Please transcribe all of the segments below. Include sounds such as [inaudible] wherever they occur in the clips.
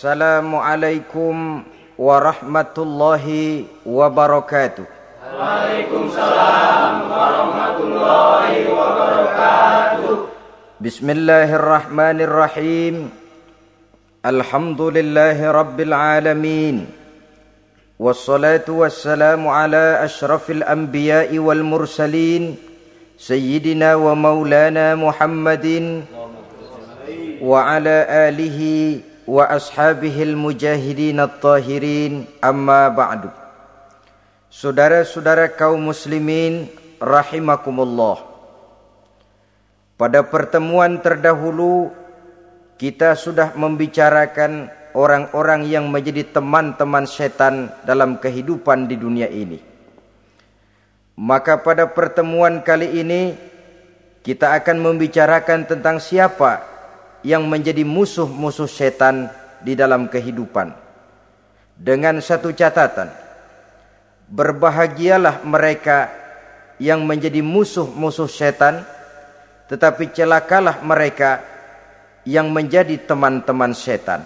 Assalamualaikum warahmatullahi wabarakatuh. Waalaikumsalam warahmatullahi wabarakatuh. Bismillahirrahmanirrahim. Alhamdulillahi rabbil alamin. Wassalatu wassalamu ala ashrafil anbiya'i wal mursalin. Sayyidina wa maulana Muhammadin. Wa ala alihi ashabihil mujahidin at-tahirin amma ba'du. Saudara-saudara kaum muslimin rahimakumullah. Pada pertemuan terdahulu kita sudah membicarakan orang-orang yang menjadi teman-teman setan dalam kehidupan di dunia ini. Maka pada pertemuan kali ini kita akan membicarakan tentang siapa yang menjadi musuh-musuh setan di dalam kehidupan. Dengan satu catatan, berbahagialah mereka yang menjadi musuh-musuh setan, tetapi celakalah mereka yang menjadi teman-teman setan.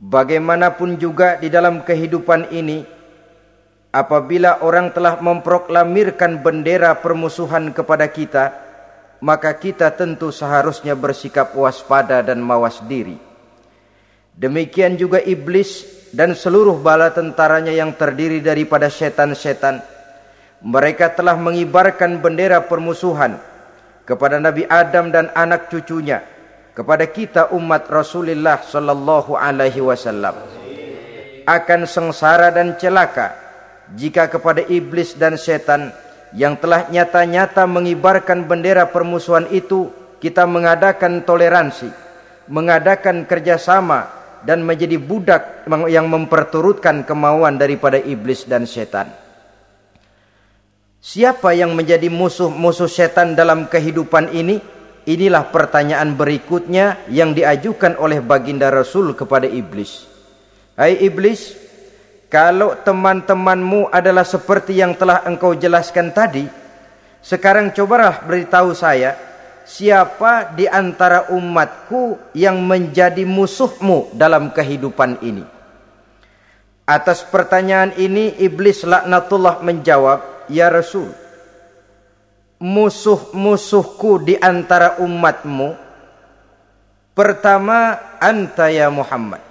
Bagaimanapun juga di dalam kehidupan ini, apabila orang telah memproklamirkan bendera permusuhan kepada kita, maka kita tentu seharusnya bersikap waspada dan mawas diri. Demikian juga iblis dan seluruh bala tentaranya yang terdiri daripada setan-setan. Mereka telah mengibarkan bendera permusuhan kepada Nabi Adam dan anak cucunya, kepada kita umat Rasulullah sallallahu alaihi wasallam. Akan sengsara dan celaka jika kepada iblis dan setan yang telah nyata-nyata mengibarkan bendera permusuhan itu kita mengadakan toleransi, mengadakan kerjasama dan menjadi budak yang memperturutkan kemauan daripada iblis dan setan. Siapa yang menjadi musuh-musuh setan dalam kehidupan ini? Inilah pertanyaan berikutnya yang diajukan oleh baginda Rasul kepada iblis. Hai iblis, kalau teman-temanmu adalah seperti yang telah engkau jelaskan tadi, sekarang cobalah beritahu saya, siapa di antara umatku yang menjadi musuhmu dalam kehidupan ini? Atas pertanyaan ini iblis laknatullah menjawab, Ya Rasul, musuh-musuhku di antara umatmu pertama anta ya Muhammad.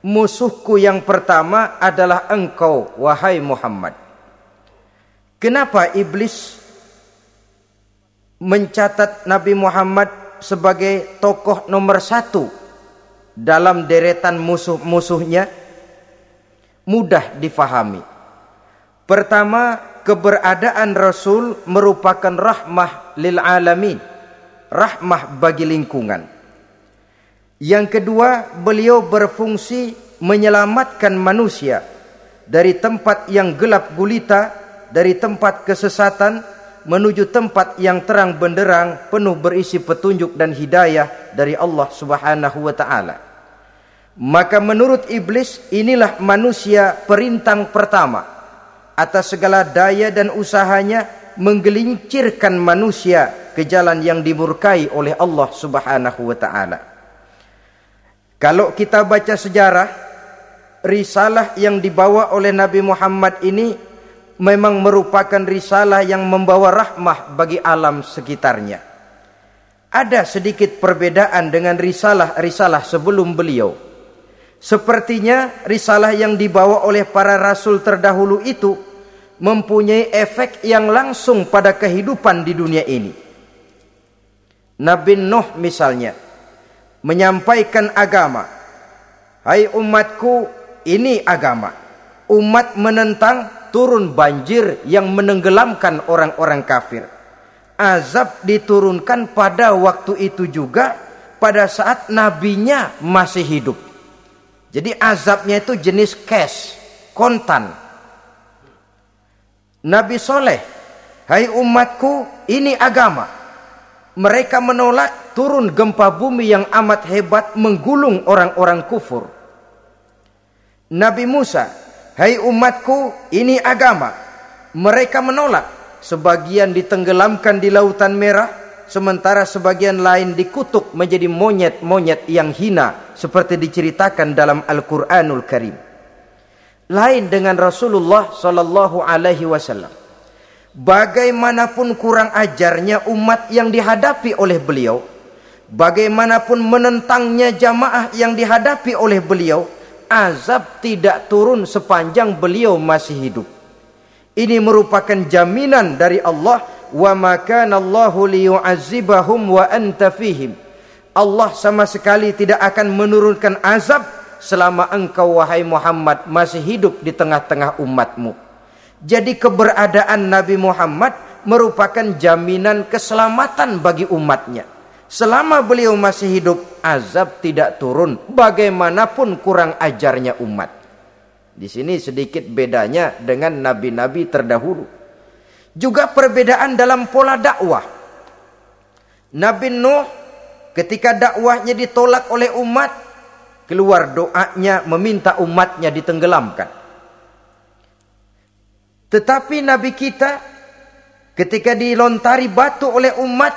Musuhku yang pertama adalah engkau wahai Muhammad. Kenapa iblis mencatat Nabi Muhammad sebagai tokoh nomor satu dalam deretan musuh-musuhnya mudah difahami. Pertama, keberadaan Rasul merupakan rahmah lil alamin, rahmah bagi lingkungan. Yang kedua, beliau berfungsi menyelamatkan manusia dari tempat yang gelap gulita, dari tempat kesesatan menuju tempat yang terang benderang penuh berisi petunjuk dan hidayah dari Allah Subhanahu wa taala. Maka menurut iblis inilah manusia perintang pertama atas segala daya dan usahanya menggelincirkan manusia ke jalan yang dimurkai oleh Allah Subhanahu wa taala. Kalau kita baca sejarah risalah yang dibawa oleh Nabi Muhammad ini memang merupakan risalah yang membawa rahmah bagi alam sekitarnya. Ada sedikit perbedaan dengan risalah-risalah sebelum beliau. Sepertinya risalah yang dibawa oleh para rasul terdahulu itu mempunyai efek yang langsung pada kehidupan di dunia ini. Nabi Nuh misalnya menyampaikan agama. Hai umatku, ini agama. Umat menentang turun banjir yang menenggelamkan orang-orang kafir. Azab diturunkan pada waktu itu juga pada saat nabinya masih hidup. Jadi azabnya itu jenis cash, kontan. Nabi Soleh, hai umatku, ini agama. Mereka menolak turun gempa bumi yang amat hebat menggulung orang-orang kufur. Nabi Musa, Hai umatku, ini agama. Mereka menolak. Sebagian ditenggelamkan di lautan merah, sementara sebagian lain dikutuk menjadi monyet-monyet yang hina seperti diceritakan dalam Al-Qur'anul Karim. Lain dengan Rasulullah sallallahu alaihi wasallam. Bagaimanapun kurang ajarnya umat yang dihadapi oleh beliau, bagaimanapun menentangnya jamaah yang dihadapi oleh beliau, azab tidak turun sepanjang beliau masih hidup. Ini merupakan jaminan dari Allah wa ma kana Allahu liyu'azzibahum wa anta fihim. Allah sama sekali tidak akan menurunkan azab selama engkau wahai Muhammad masih hidup di tengah-tengah umatmu. Jadi keberadaan Nabi Muhammad merupakan jaminan keselamatan bagi umatnya. Selama beliau masih hidup, azab tidak turun bagaimanapun kurang ajarnya umat. Di sini sedikit bedanya dengan nabi-nabi terdahulu. Juga perbedaan dalam pola dakwah. Nabi Nuh ketika dakwahnya ditolak oleh umat, keluar doanya meminta umatnya ditenggelamkan. Tetapi Nabi kita ketika dilontari batu oleh umat,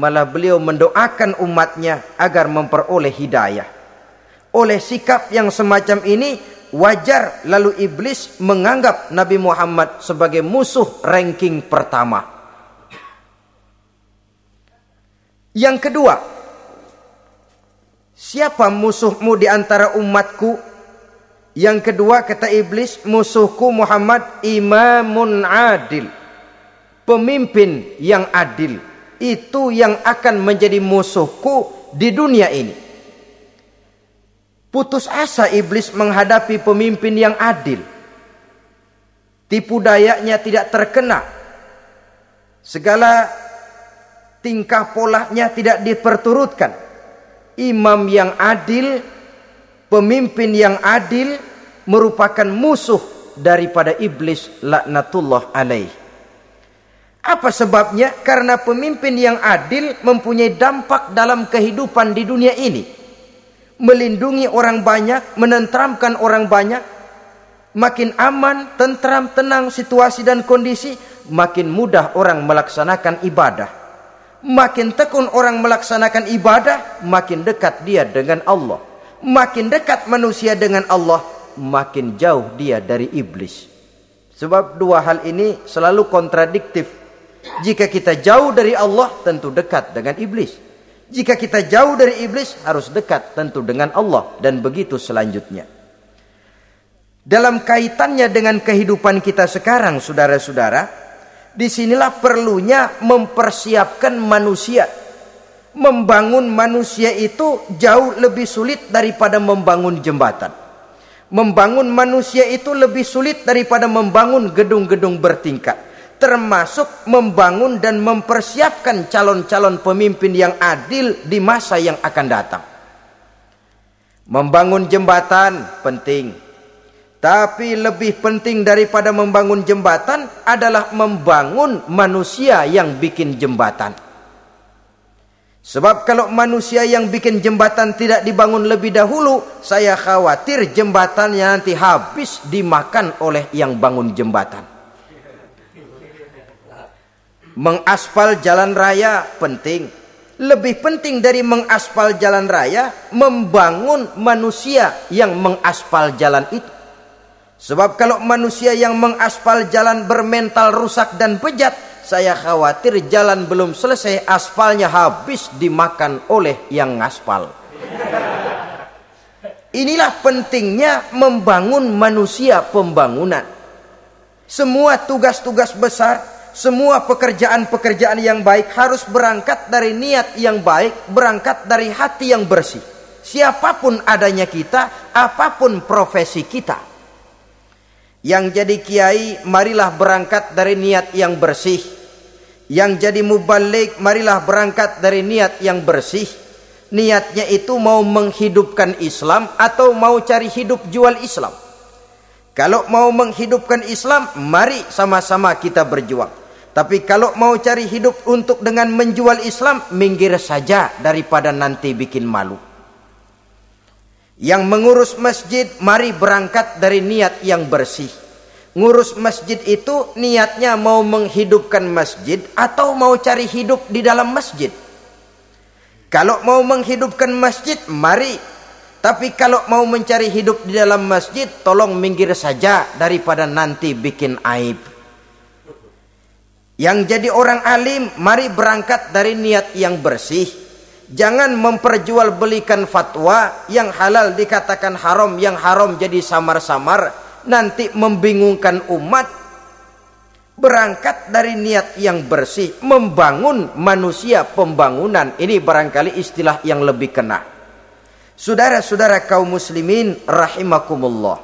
malah beliau mendoakan umatnya agar memperoleh hidayah. Oleh sikap yang semacam ini, wajar lalu iblis menganggap Nabi Muhammad sebagai musuh ranking pertama. Yang kedua, siapa musuhmu di antara umatku? Yang kedua kata iblis, musuhku Muhammad imamun adil. Pemimpin yang adil. Itu yang akan menjadi musuhku di dunia ini. Putus asa iblis menghadapi pemimpin yang adil. Tipu dayanya tidak terkena. Segala tingkah polanya tidak diperturutkan. Imam yang adil, pemimpin yang adil merupakan musuh daripada iblis laknatullah alaih. Apa sebabnya? Karena pemimpin yang adil mempunyai dampak dalam kehidupan di dunia ini melindungi orang banyak, menentramkan orang banyak, makin aman, tentram, tenang situasi dan kondisi, makin mudah orang melaksanakan ibadah. Makin tekun orang melaksanakan ibadah, makin dekat dia dengan Allah. Makin dekat manusia dengan Allah, makin jauh dia dari iblis. Sebab dua hal ini selalu kontradiktif. Jika kita jauh dari Allah, tentu dekat dengan iblis. Jika kita jauh dari iblis harus dekat tentu dengan Allah dan begitu selanjutnya. Dalam kaitannya dengan kehidupan kita sekarang saudara-saudara, di sinilah perlunya mempersiapkan manusia. Membangun manusia itu jauh lebih sulit daripada membangun jembatan. Membangun manusia itu lebih sulit daripada membangun gedung-gedung bertingkat termasuk membangun dan mempersiapkan calon-calon pemimpin yang adil di masa yang akan datang. Membangun jembatan penting. Tapi lebih penting daripada membangun jembatan adalah membangun manusia yang bikin jembatan. Sebab kalau manusia yang bikin jembatan tidak dibangun lebih dahulu, saya khawatir jembatannya nanti habis dimakan oleh yang bangun jembatan. Mengaspal jalan raya penting. Lebih penting dari mengaspal jalan raya, membangun manusia yang mengaspal jalan itu. Sebab kalau manusia yang mengaspal jalan bermental rusak dan bejat, saya khawatir jalan belum selesai, aspalnya habis dimakan oleh yang ngaspal. Inilah pentingnya membangun manusia pembangunan. Semua tugas-tugas besar semua pekerjaan-pekerjaan yang baik harus berangkat dari niat yang baik, berangkat dari hati yang bersih. Siapa pun adanya kita, apa pun profesi kita. Yang jadi kiai, marilah berangkat dari niat yang bersih. Yang jadi mubalik, marilah berangkat dari niat yang bersih. Niatnya itu mau menghidupkan Islam atau mau cari hidup jual Islam. Kalau mau menghidupkan Islam, mari sama-sama kita berjuang. Tapi kalau mau cari hidup untuk dengan menjual Islam, minggir saja daripada nanti bikin malu. Yang mengurus masjid, mari berangkat dari niat yang bersih. ngurus masjid itu niatnya mau menghidupkan masjid atau mau cari hidup di dalam masjid. Kalau mau menghidupkan masjid, mari. Tapi kalau mau mencari hidup di dalam masjid, tolong minggir saja daripada nanti bikin aib. Yang jadi orang alim, mari berangkat dari niat yang bersih. Jangan memperjualbelikan fatwa yang halal dikatakan haram, yang haram jadi samar-samar nanti membingungkan umat. Berangkat dari niat yang bersih membangun manusia pembangunan. Ini barangkali istilah yang lebih kena. Saudara-saudara kaum muslimin rahimakumullah.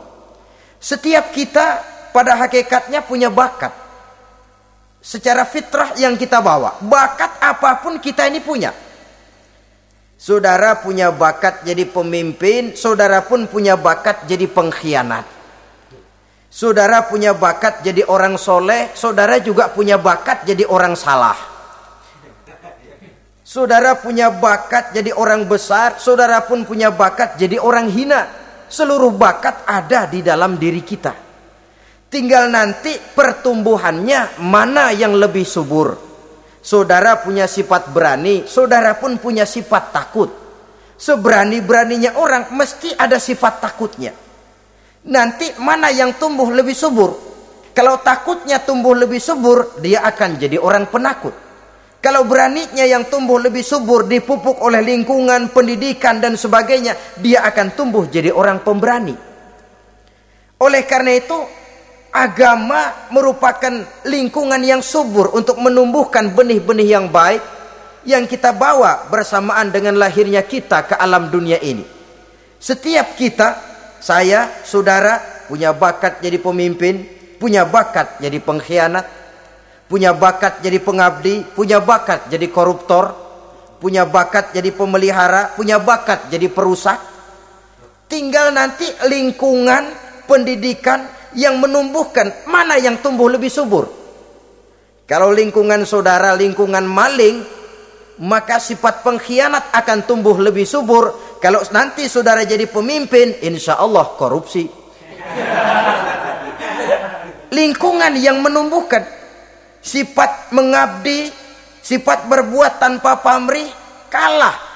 Setiap kita pada hakikatnya punya bakat. Secara fitrah yang kita bawa. Bakat apa pun kita ini punya saudara punya bakat jadi pemimpin saudara pun punya bakat jadi pengkhianat Saudara punya bakat jadi orang soleh, saudara juga punya bakat jadi orang salah. Saudara punya bakat jadi orang besar, saudara pun punya bakat jadi orang hina. Seluruh bakat ada di dalam diri kita. Tinggal nanti pertumbuhannya mana yang lebih subur. Saudara punya sifat berani, saudara pun punya sifat takut. Seberani-beraninya orang mesti ada sifat takutnya. Nanti mana yang tumbuh lebih subur? Kalau takutnya tumbuh lebih subur, dia akan jadi orang penakut. Kalau beraninya yang tumbuh lebih subur dipupuk oleh lingkungan, pendidikan dan sebagainya, dia akan tumbuh jadi orang pemberani. Oleh karena itu, agama merupakan lingkungan yang subur untuk menumbuhkan benih-benih yang baik yang kita bawa bersamaan dengan lahirnya kita ke alam dunia ini. Setiap kita saya, saudara, punya bakat jadi pemimpin, punya bakat jadi pengkhianat, punya bakat jadi pengabdi, punya bakat jadi koruptor, punya bakat jadi pemelihara, punya bakat jadi perusak. Tinggal nanti lingkungan pendidikan yang menumbuhkan mana yang tumbuh lebih subur. Kalau lingkungan saudara lingkungan maling, maka sifat pengkhianat akan tumbuh lebih subur kalau nanti saudara jadi pemimpin, insya Allah korupsi. [laughs] Lingkungan yang menumbuhkan sifat mengabdi, sifat berbuat tanpa pamrih, kalah.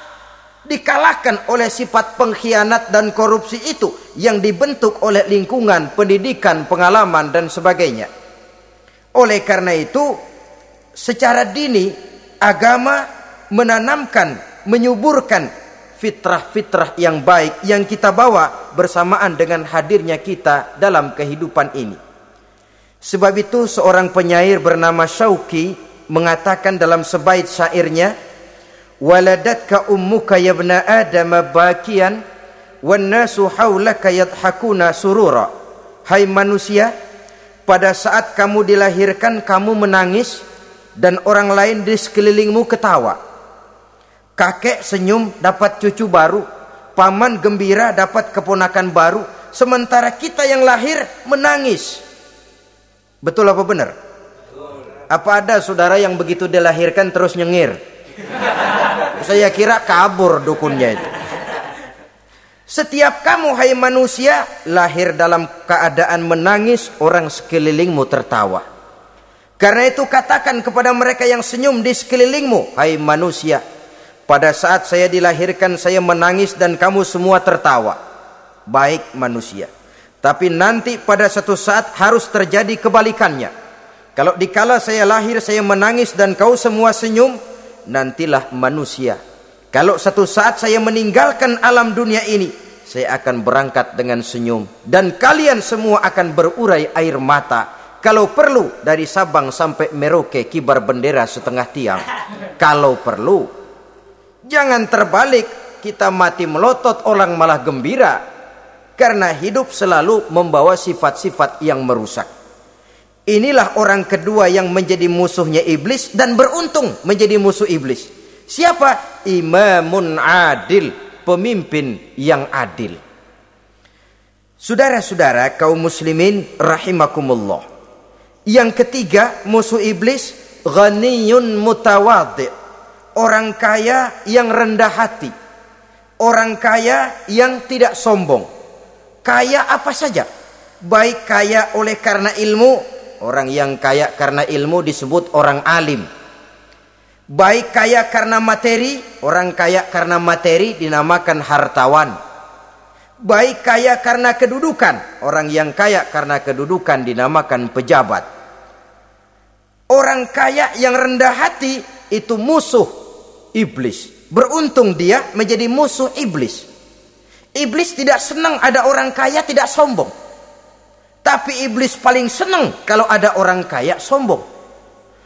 Dikalahkan oleh sifat pengkhianat dan korupsi itu yang dibentuk oleh lingkungan, pendidikan, pengalaman, dan sebagainya. Oleh karena itu, secara dini, agama menanamkan, menyuburkan fitrah-fitrah yang baik yang kita bawa bersamaan dengan hadirnya kita dalam kehidupan ini. Sebab itu seorang penyair bernama Syauki mengatakan dalam sebaik syairnya, "Waladatka ummuka ya ibna Adam bakian wan nasu haulaka yadhakuna surura." Hai manusia, pada saat kamu dilahirkan kamu menangis dan orang lain di sekelilingmu ketawa. Kakek senyum dapat cucu baru, paman gembira dapat keponakan baru, sementara kita yang lahir menangis. Betul apa benar? Apa ada saudara yang begitu dilahirkan terus nyengir? Saya kira kabur dukunnya itu. Setiap kamu hai manusia lahir dalam keadaan menangis, orang sekelilingmu tertawa. Karena itu katakan kepada mereka yang senyum di sekelilingmu, hai manusia, pada saat saya dilahirkan saya menangis dan kamu semua tertawa. Baik manusia. Tapi nanti pada satu saat harus terjadi kebalikannya. Kalau dikala saya lahir saya menangis dan kau semua senyum, nantilah manusia. Kalau satu saat saya meninggalkan alam dunia ini, saya akan berangkat dengan senyum dan kalian semua akan berurai air mata. Kalau perlu dari Sabang sampai Merauke kibar bendera setengah tiang. Kalau perlu Jangan terbalik kita mati melotot orang malah gembira karena hidup selalu membawa sifat-sifat yang merusak. Inilah orang kedua yang menjadi musuhnya iblis dan beruntung menjadi musuh iblis. Siapa? Imamun adil, pemimpin yang adil. Saudara-saudara kaum muslimin rahimakumullah. Yang ketiga musuh iblis ghaniyun mutawadhi orang kaya yang rendah hati, orang kaya yang tidak sombong. Kaya apa saja, baik kaya oleh karena ilmu, orang yang kaya karena ilmu disebut orang alim. Baik kaya karena materi, orang kaya karena materi dinamakan hartawan. Baik kaya karena kedudukan, orang yang kaya karena kedudukan dinamakan pejabat. Orang kaya yang rendah hati itu musuh iblis. Beruntung dia menjadi musuh iblis. Iblis tidak senang ada orang kaya tidak sombong. Tapi iblis paling senang kalau ada orang kaya sombong.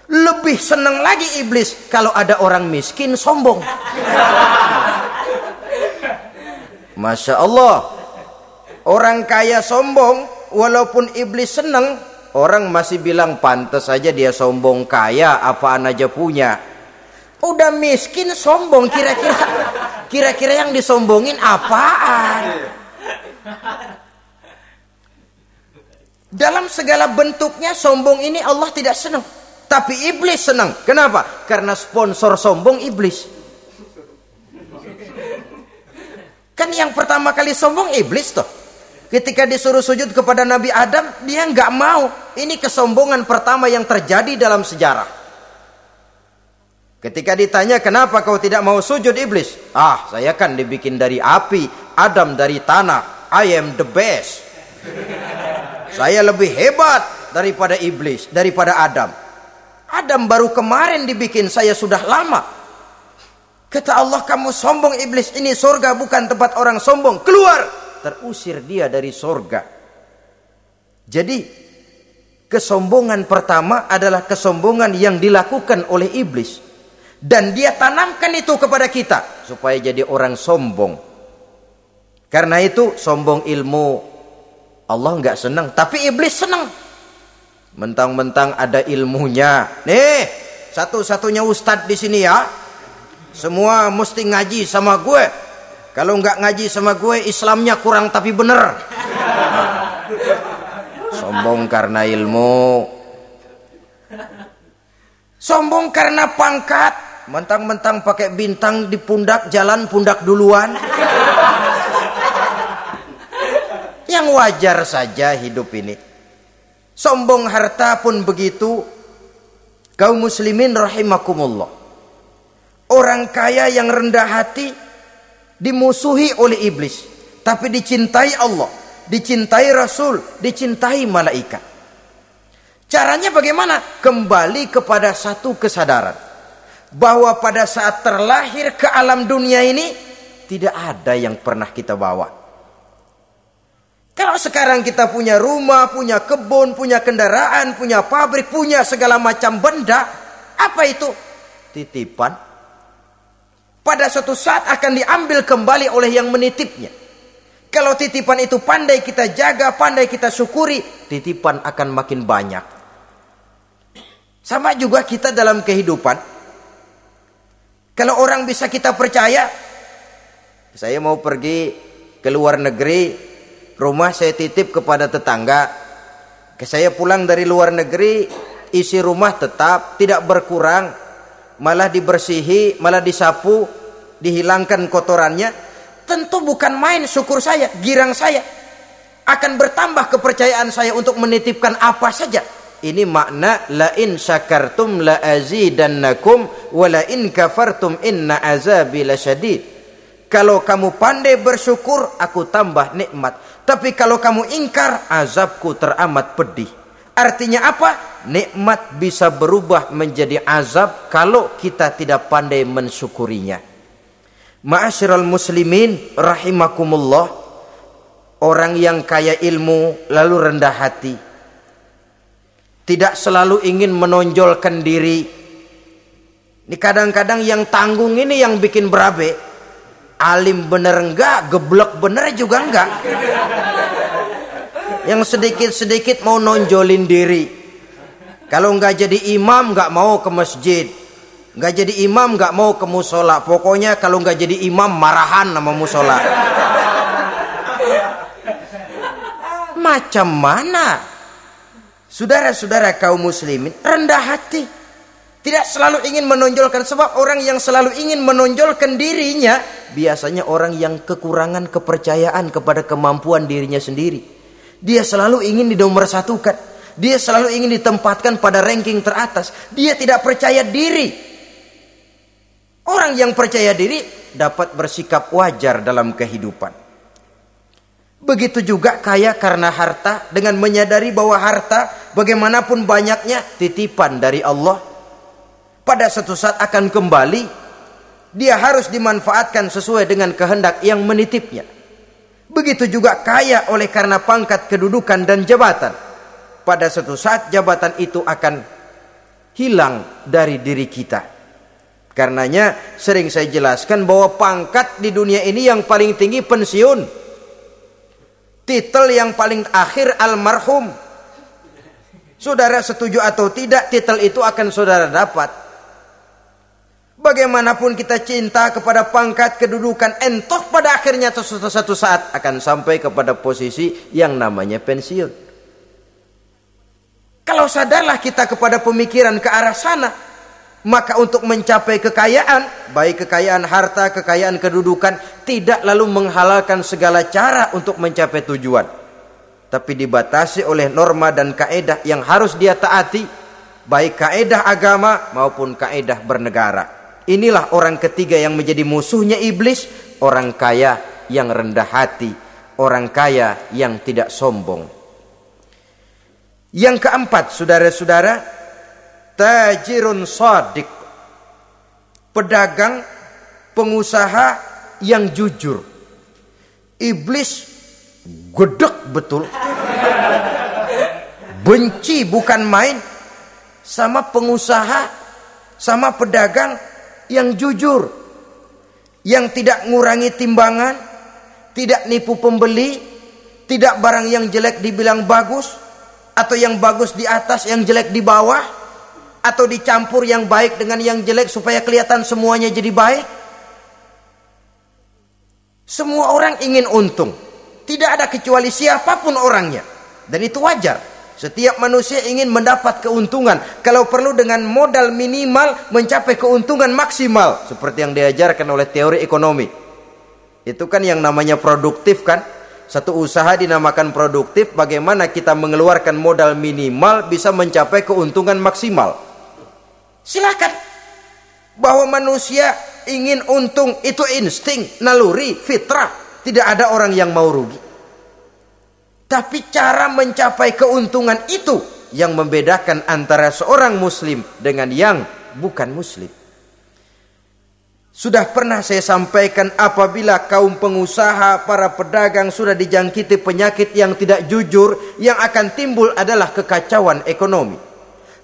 Lebih senang lagi iblis kalau ada orang miskin sombong. Masya Allah. Orang kaya sombong, walaupun iblis senang, orang masih bilang pantas saja dia sombong kaya, apaan aja punya. Udah miskin sombong, kira-kira kira-kira yang disombongin apaan? Dalam segala bentuknya sombong ini Allah tidak senang. Tapi iblis senang. Kenapa? Karena sponsor sombong iblis. Kan yang pertama kali sombong iblis toh. Ketika disuruh sujud kepada Nabi Adam, dia nggak mau. Ini kesombongan pertama yang terjadi dalam sejarah. Ketika ditanya kenapa kau tidak mau sujud iblis? Ah, saya kan dibikin dari api, Adam dari tanah. I am the best. Saya lebih hebat daripada iblis, daripada Adam. Adam baru kemarin dibikin, saya sudah lama. Kata Allah, kamu sombong iblis, ini surga bukan tempat orang sombong. Keluar! Terusir dia dari surga. Jadi, kesombongan pertama adalah kesombongan yang dilakukan oleh iblis. Dan dia tanamkan itu kepada kita, supaya jadi orang sombong. Karena itu, sombong ilmu, Allah nggak senang, tapi iblis senang. Mentang-mentang ada ilmunya. Nih, satu-satunya ustadz di sini ya. Semua mesti ngaji sama gue. Kalau nggak ngaji sama gue, Islamnya kurang tapi bener. Sombong karena ilmu. Sombong karena pangkat. Mentang-mentang pakai bintang di pundak, jalan pundak duluan yang wajar saja hidup ini. Sombong harta pun begitu. Kaum muslimin rahimakumullah. Orang kaya yang rendah hati dimusuhi oleh iblis, tapi dicintai Allah, dicintai Rasul, dicintai malaikat. Caranya bagaimana? Kembali kepada satu kesadaran bahwa pada saat terlahir ke alam dunia ini tidak ada yang pernah kita bawa. Kalau sekarang kita punya rumah, punya kebun, punya kendaraan, punya pabrik, punya segala macam benda, apa itu? Titipan. Pada suatu saat akan diambil kembali oleh yang menitipnya. Kalau titipan itu pandai kita jaga, pandai kita syukuri, titipan akan makin banyak. Sama juga kita dalam kehidupan. Kalau orang bisa kita percaya, saya mau pergi ke luar negeri, rumah saya titip kepada tetangga. Saya pulang dari luar negeri, isi rumah tetap tidak berkurang, malah dibersihi, malah disapu, dihilangkan kotorannya. Tentu bukan main syukur saya, girang saya. Akan bertambah kepercayaan saya untuk menitipkan apa saja. Ini makna la in syakartum la azidannakum wa la in kafartum inna azabi lasyadid. Kalau kamu pandai bersyukur, aku tambah nikmat. Tapi kalau kamu ingkar, azabku teramat pedih. Artinya apa? Nikmat bisa berubah menjadi azab kalau kita tidak pandai mensyukurinya. Ma'asyiral muslimin rahimakumullah. Orang yang kaya ilmu lalu rendah hati. Tidak selalu ingin menonjolkan diri. Ini kadang-kadang yang tanggung ini yang bikin berabe alim bener enggak, geblek bener juga enggak. Yang sedikit-sedikit mau nonjolin diri. Kalau enggak jadi imam enggak mau ke masjid. Enggak jadi imam enggak mau ke musola. Pokoknya kalau enggak jadi imam marahan sama musola. Macam mana? Saudara-saudara kaum muslimin rendah hati. Tidak selalu ingin menonjolkan sebab orang yang selalu ingin menonjolkan dirinya biasanya orang yang kekurangan kepercayaan kepada kemampuan dirinya sendiri. Dia selalu ingin satukan. Dia selalu ingin ditempatkan pada ranking teratas. Dia tidak percaya diri. Orang yang percaya diri dapat bersikap wajar dalam kehidupan. Begitu juga kaya karena harta dengan menyadari bahwa harta bagaimanapun banyaknya titipan dari Allah. Pada satu saat akan kembali, dia harus dimanfaatkan sesuai dengan kehendak yang menitipnya. Begitu juga kaya oleh karena pangkat kedudukan dan jabatan. Pada satu saat jabatan itu akan hilang dari diri kita. Karenanya sering saya jelaskan bahwa pangkat di dunia ini yang paling tinggi pensiun. Titel yang paling akhir almarhum. Saudara setuju atau tidak titel itu akan saudara dapat. Bagaimanapun kita cinta kepada pangkat kedudukan entoh pada akhirnya satu saat akan sampai kepada posisi yang namanya pensiun. Kalau sadarlah kita kepada pemikiran ke arah sana, maka untuk mencapai kekayaan, baik kekayaan harta, kekayaan kedudukan, tidak lalu menghalalkan segala cara untuk mencapai tujuan. Tapi dibatasi oleh norma dan kaedah yang harus dia taati, baik kaedah agama maupun kaedah bernegara. Inilah orang ketiga yang menjadi musuhnya iblis, orang kaya yang rendah hati, orang kaya yang tidak sombong. Yang keempat, saudara-saudara, tajirun sadik. Pedagang, pengusaha yang jujur. Iblis gedek betul. Benci bukan main sama pengusaha, sama pedagang yang jujur, yang tidak ngurangi timbangan, tidak nipu pembeli, tidak barang yang jelek dibilang bagus, atau yang bagus di atas, yang jelek di bawah, atau dicampur yang baik dengan yang jelek supaya kelihatan semuanya jadi baik. Semua orang ingin untung, tidak ada kecuali siapa pun orangnya, dan itu wajar. Setiap manusia ingin mendapat keuntungan. Kalau perlu dengan modal minimal mencapai keuntungan maksimal. Seperti yang diajarkan oleh teori ekonomi. Itu kan yang namanya produktif kan. Satu usaha dinamakan produktif. Bagaimana kita mengeluarkan modal minimal bisa mencapai keuntungan maksimal. Silakan. Bahwa manusia ingin untung itu insting, naluri, fitrah. Tidak ada orang yang mau rugi. Tapi cara mencapai keuntungan itu yang membedakan antara seorang muslim dengan yang bukan muslim. Sudah pernah saya sampaikan apabila kaum pengusaha, para pedagang sudah dijangkiti penyakit yang tidak jujur, yang akan timbul adalah kekacauan ekonomi.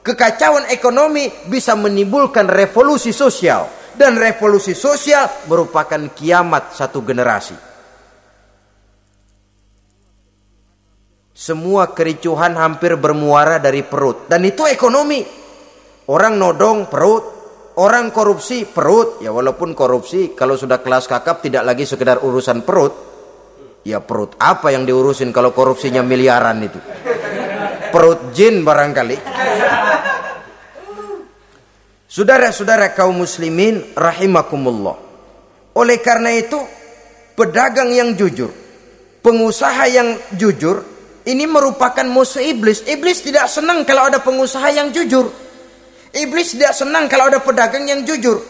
Kekacauan ekonomi bisa menimbulkan revolusi sosial dan revolusi sosial merupakan kiamat satu generasi. Semua kericuhan hampir bermuara dari perut. Dan itu ekonomi. Orang nodong perut. Orang korupsi perut. Ya walaupun korupsi kalau sudah kelas kakap tidak lagi sekedar urusan perut. Ya perut apa yang diurusin kalau korupsinya miliaran itu. Perut jin barangkali. Saudara-saudara kaum muslimin rahimakumullah. Oleh karena itu, pedagang yang jujur, pengusaha yang jujur ini merupakan musuh iblis. Iblis tidak senang kalau ada pengusaha yang jujur. Iblis tidak senang kalau ada pedagang yang jujur.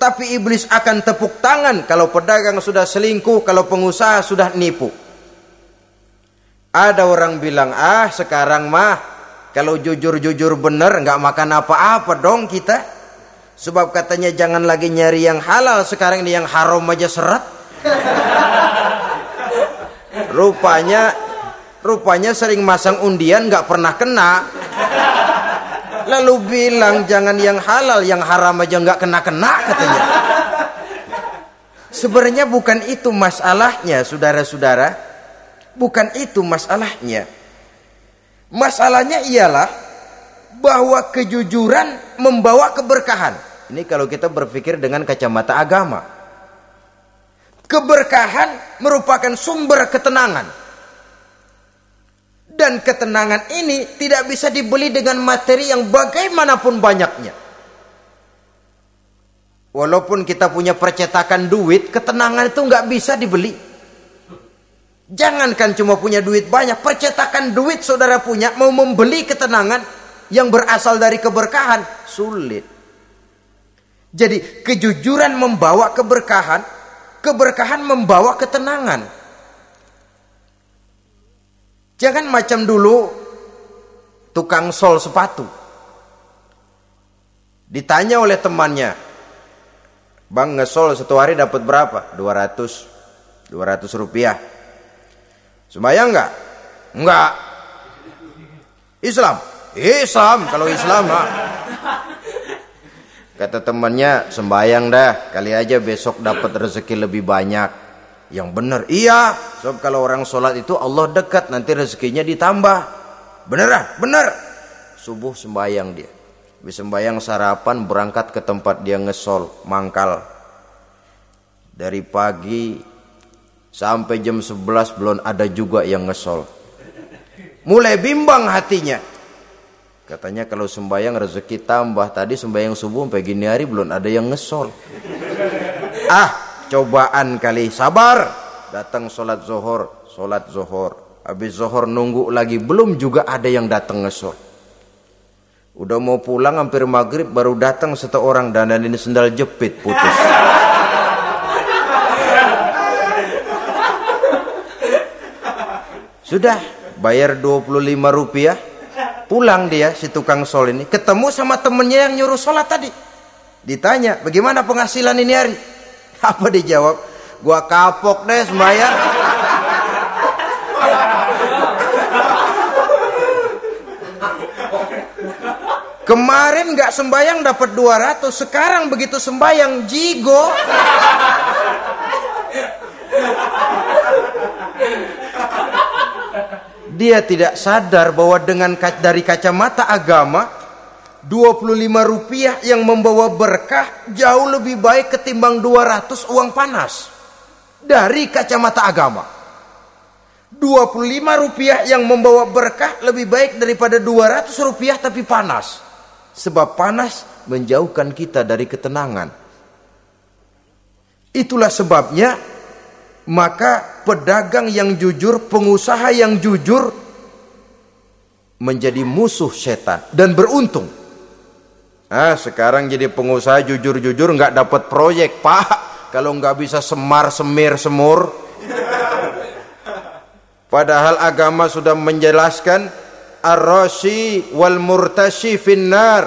Tapi iblis akan tepuk tangan kalau pedagang sudah selingkuh, kalau pengusaha sudah nipu. Ada orang bilang, ah sekarang mah kalau jujur-jujur benar nggak makan apa-apa dong kita. Sebab katanya jangan lagi nyari yang halal, sekarang ini yang haram aja serat. [laughs] Rupanya Rupanya sering masang undian nggak pernah kena. Lalu bilang jangan yang halal, yang haram aja nggak kena-kena katanya. Sebenarnya bukan itu masalahnya, saudara-saudara. Bukan itu masalahnya. Masalahnya ialah bahwa kejujuran membawa keberkahan. Ini kalau kita berpikir dengan kacamata agama. Keberkahan merupakan sumber ketenangan. Dan ketenangan ini tidak bisa dibeli dengan materi yang bagaimanapun banyaknya. Walaupun kita punya percetakan duit, ketenangan itu nggak bisa dibeli. Jangankan cuma punya duit banyak, percetakan duit saudara punya mau membeli ketenangan yang berasal dari keberkahan sulit. Jadi kejujuran membawa keberkahan, keberkahan membawa ketenangan. Jangan macam dulu tukang sol sepatu. Ditanya oleh temannya, Bang ngesol satu hari dapat berapa? 200 200 rupiah Sembayang enggak? Enggak. Islam? Islam kalau Islam mah. Kata temannya, sembayang dah, kali aja besok dapat rezeki lebih banyak. Yang benar, iya. Sebab kalau orang sholat itu Allah dekat, nanti rezekinya ditambah. Beneran? Bener. Subuh sembayang dia. Habis sembayang sarapan berangkat ke tempat dia ngesol, mangkal. Dari pagi Sampai jam 11 belum ada juga yang ngesol. Mulai bimbang hatinya. Katanya kalau sembahyang rezeki tambah. Tadi sembahyang subuh sampai gini hari belum ada yang ngesol. Ah, cobaan kali. Sabar. Datang sholat zohor. Sholat zohor. Habis zohor nunggu lagi. Belum juga ada yang datang ngesol. Udah mau pulang hampir maghrib baru datang satu orang dan ini sendal jepit putus. Sudah bayar 25 rupiah pulang dia si tukang sol ini ketemu sama temennya yang nyuruh sholat tadi ditanya bagaimana penghasilan ini hari apa dijawab gua kapok deh sembahyang. Kemarin nggak sembayang dapat 200, sekarang begitu sembayang jigo. dia tidak sadar bahwa dengan dari kacamata agama 25 rupiah yang membawa berkah jauh lebih baik ketimbang 200 uang panas dari kacamata agama. 25 rupiah yang membawa berkah lebih baik daripada 200 rupiah tapi panas. Sebab panas menjauhkan kita dari ketenangan. Itulah sebabnya maka pedagang yang jujur, pengusaha yang jujur menjadi musuh setan dan beruntung. Ah, sekarang jadi pengusaha jujur-jujur nggak dapat proyek, Pak. Kalau nggak bisa semar, semir, semur. Padahal agama sudah menjelaskan ar-rashi wal murtashi finnar.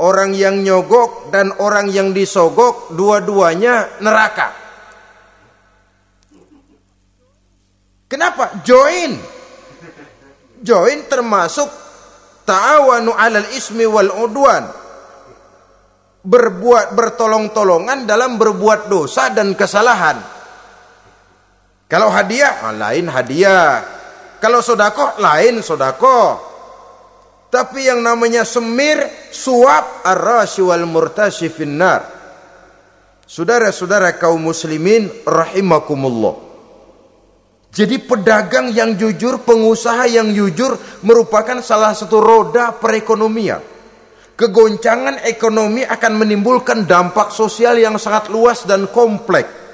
Orang yang nyogok dan orang yang disogok dua-duanya neraka. Kenapa? Join. Join termasuk ta'awanu 'alal ismi wal udwan. Berbuat bertolong-tolongan dalam berbuat dosa dan kesalahan. Kalau hadiah, ah, lain hadiah. Kalau sodako, lain sodako. Tapi yang namanya semir, suap, arrasi wal murtasi finnar. Saudara-saudara kaum muslimin rahimakumullah. Jadi pedagang yang jujur, pengusaha yang jujur merupakan salah satu roda perekonomian. Kegoncangan ekonomi akan menimbulkan dampak sosial yang sangat luas dan kompleks.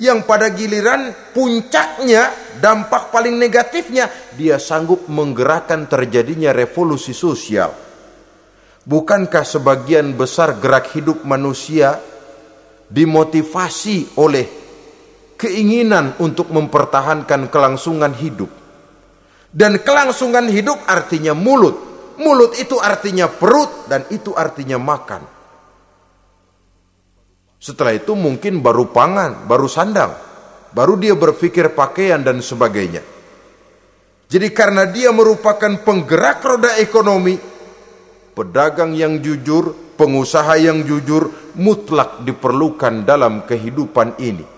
Yang pada giliran puncaknya, dampak paling negatifnya, dia sanggup menggerakkan terjadinya revolusi sosial. Bukankah sebagian besar gerak hidup manusia dimotivasi oleh keinginan untuk mempertahankan kelangsungan hidup. Dan kelangsungan hidup artinya mulut. Mulut itu artinya perut dan itu artinya makan. Setelah itu mungkin baru pangan, baru sandang. Baru dia berpikir pakaian dan sebagainya. Jadi karena dia merupakan penggerak roda ekonomi, pedagang yang jujur, pengusaha yang jujur mutlak diperlukan dalam kehidupan ini.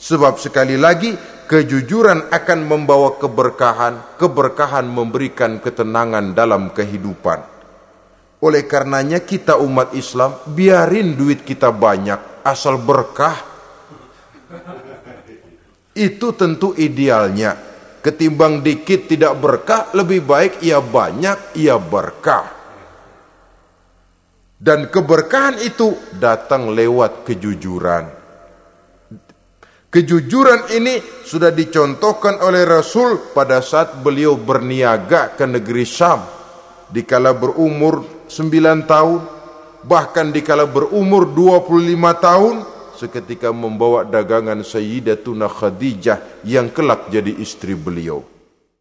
Sebab sekali lagi kejujuran akan membawa keberkahan, keberkahan memberikan ketenangan dalam kehidupan. Oleh karenanya kita umat Islam biarin duit kita banyak asal berkah. Itu tentu idealnya. Ketimbang dikit tidak berkah lebih baik ia banyak ia berkah. Dan keberkahan itu datang lewat kejujuran Kejujuran ini sudah dicontohkan oleh Rasul pada saat beliau berniaga ke negeri Syam. Dikala berumur 9 tahun, bahkan dikala berumur 25 tahun, seketika membawa dagangan Sayyidatuna Khadijah yang kelak jadi istri beliau.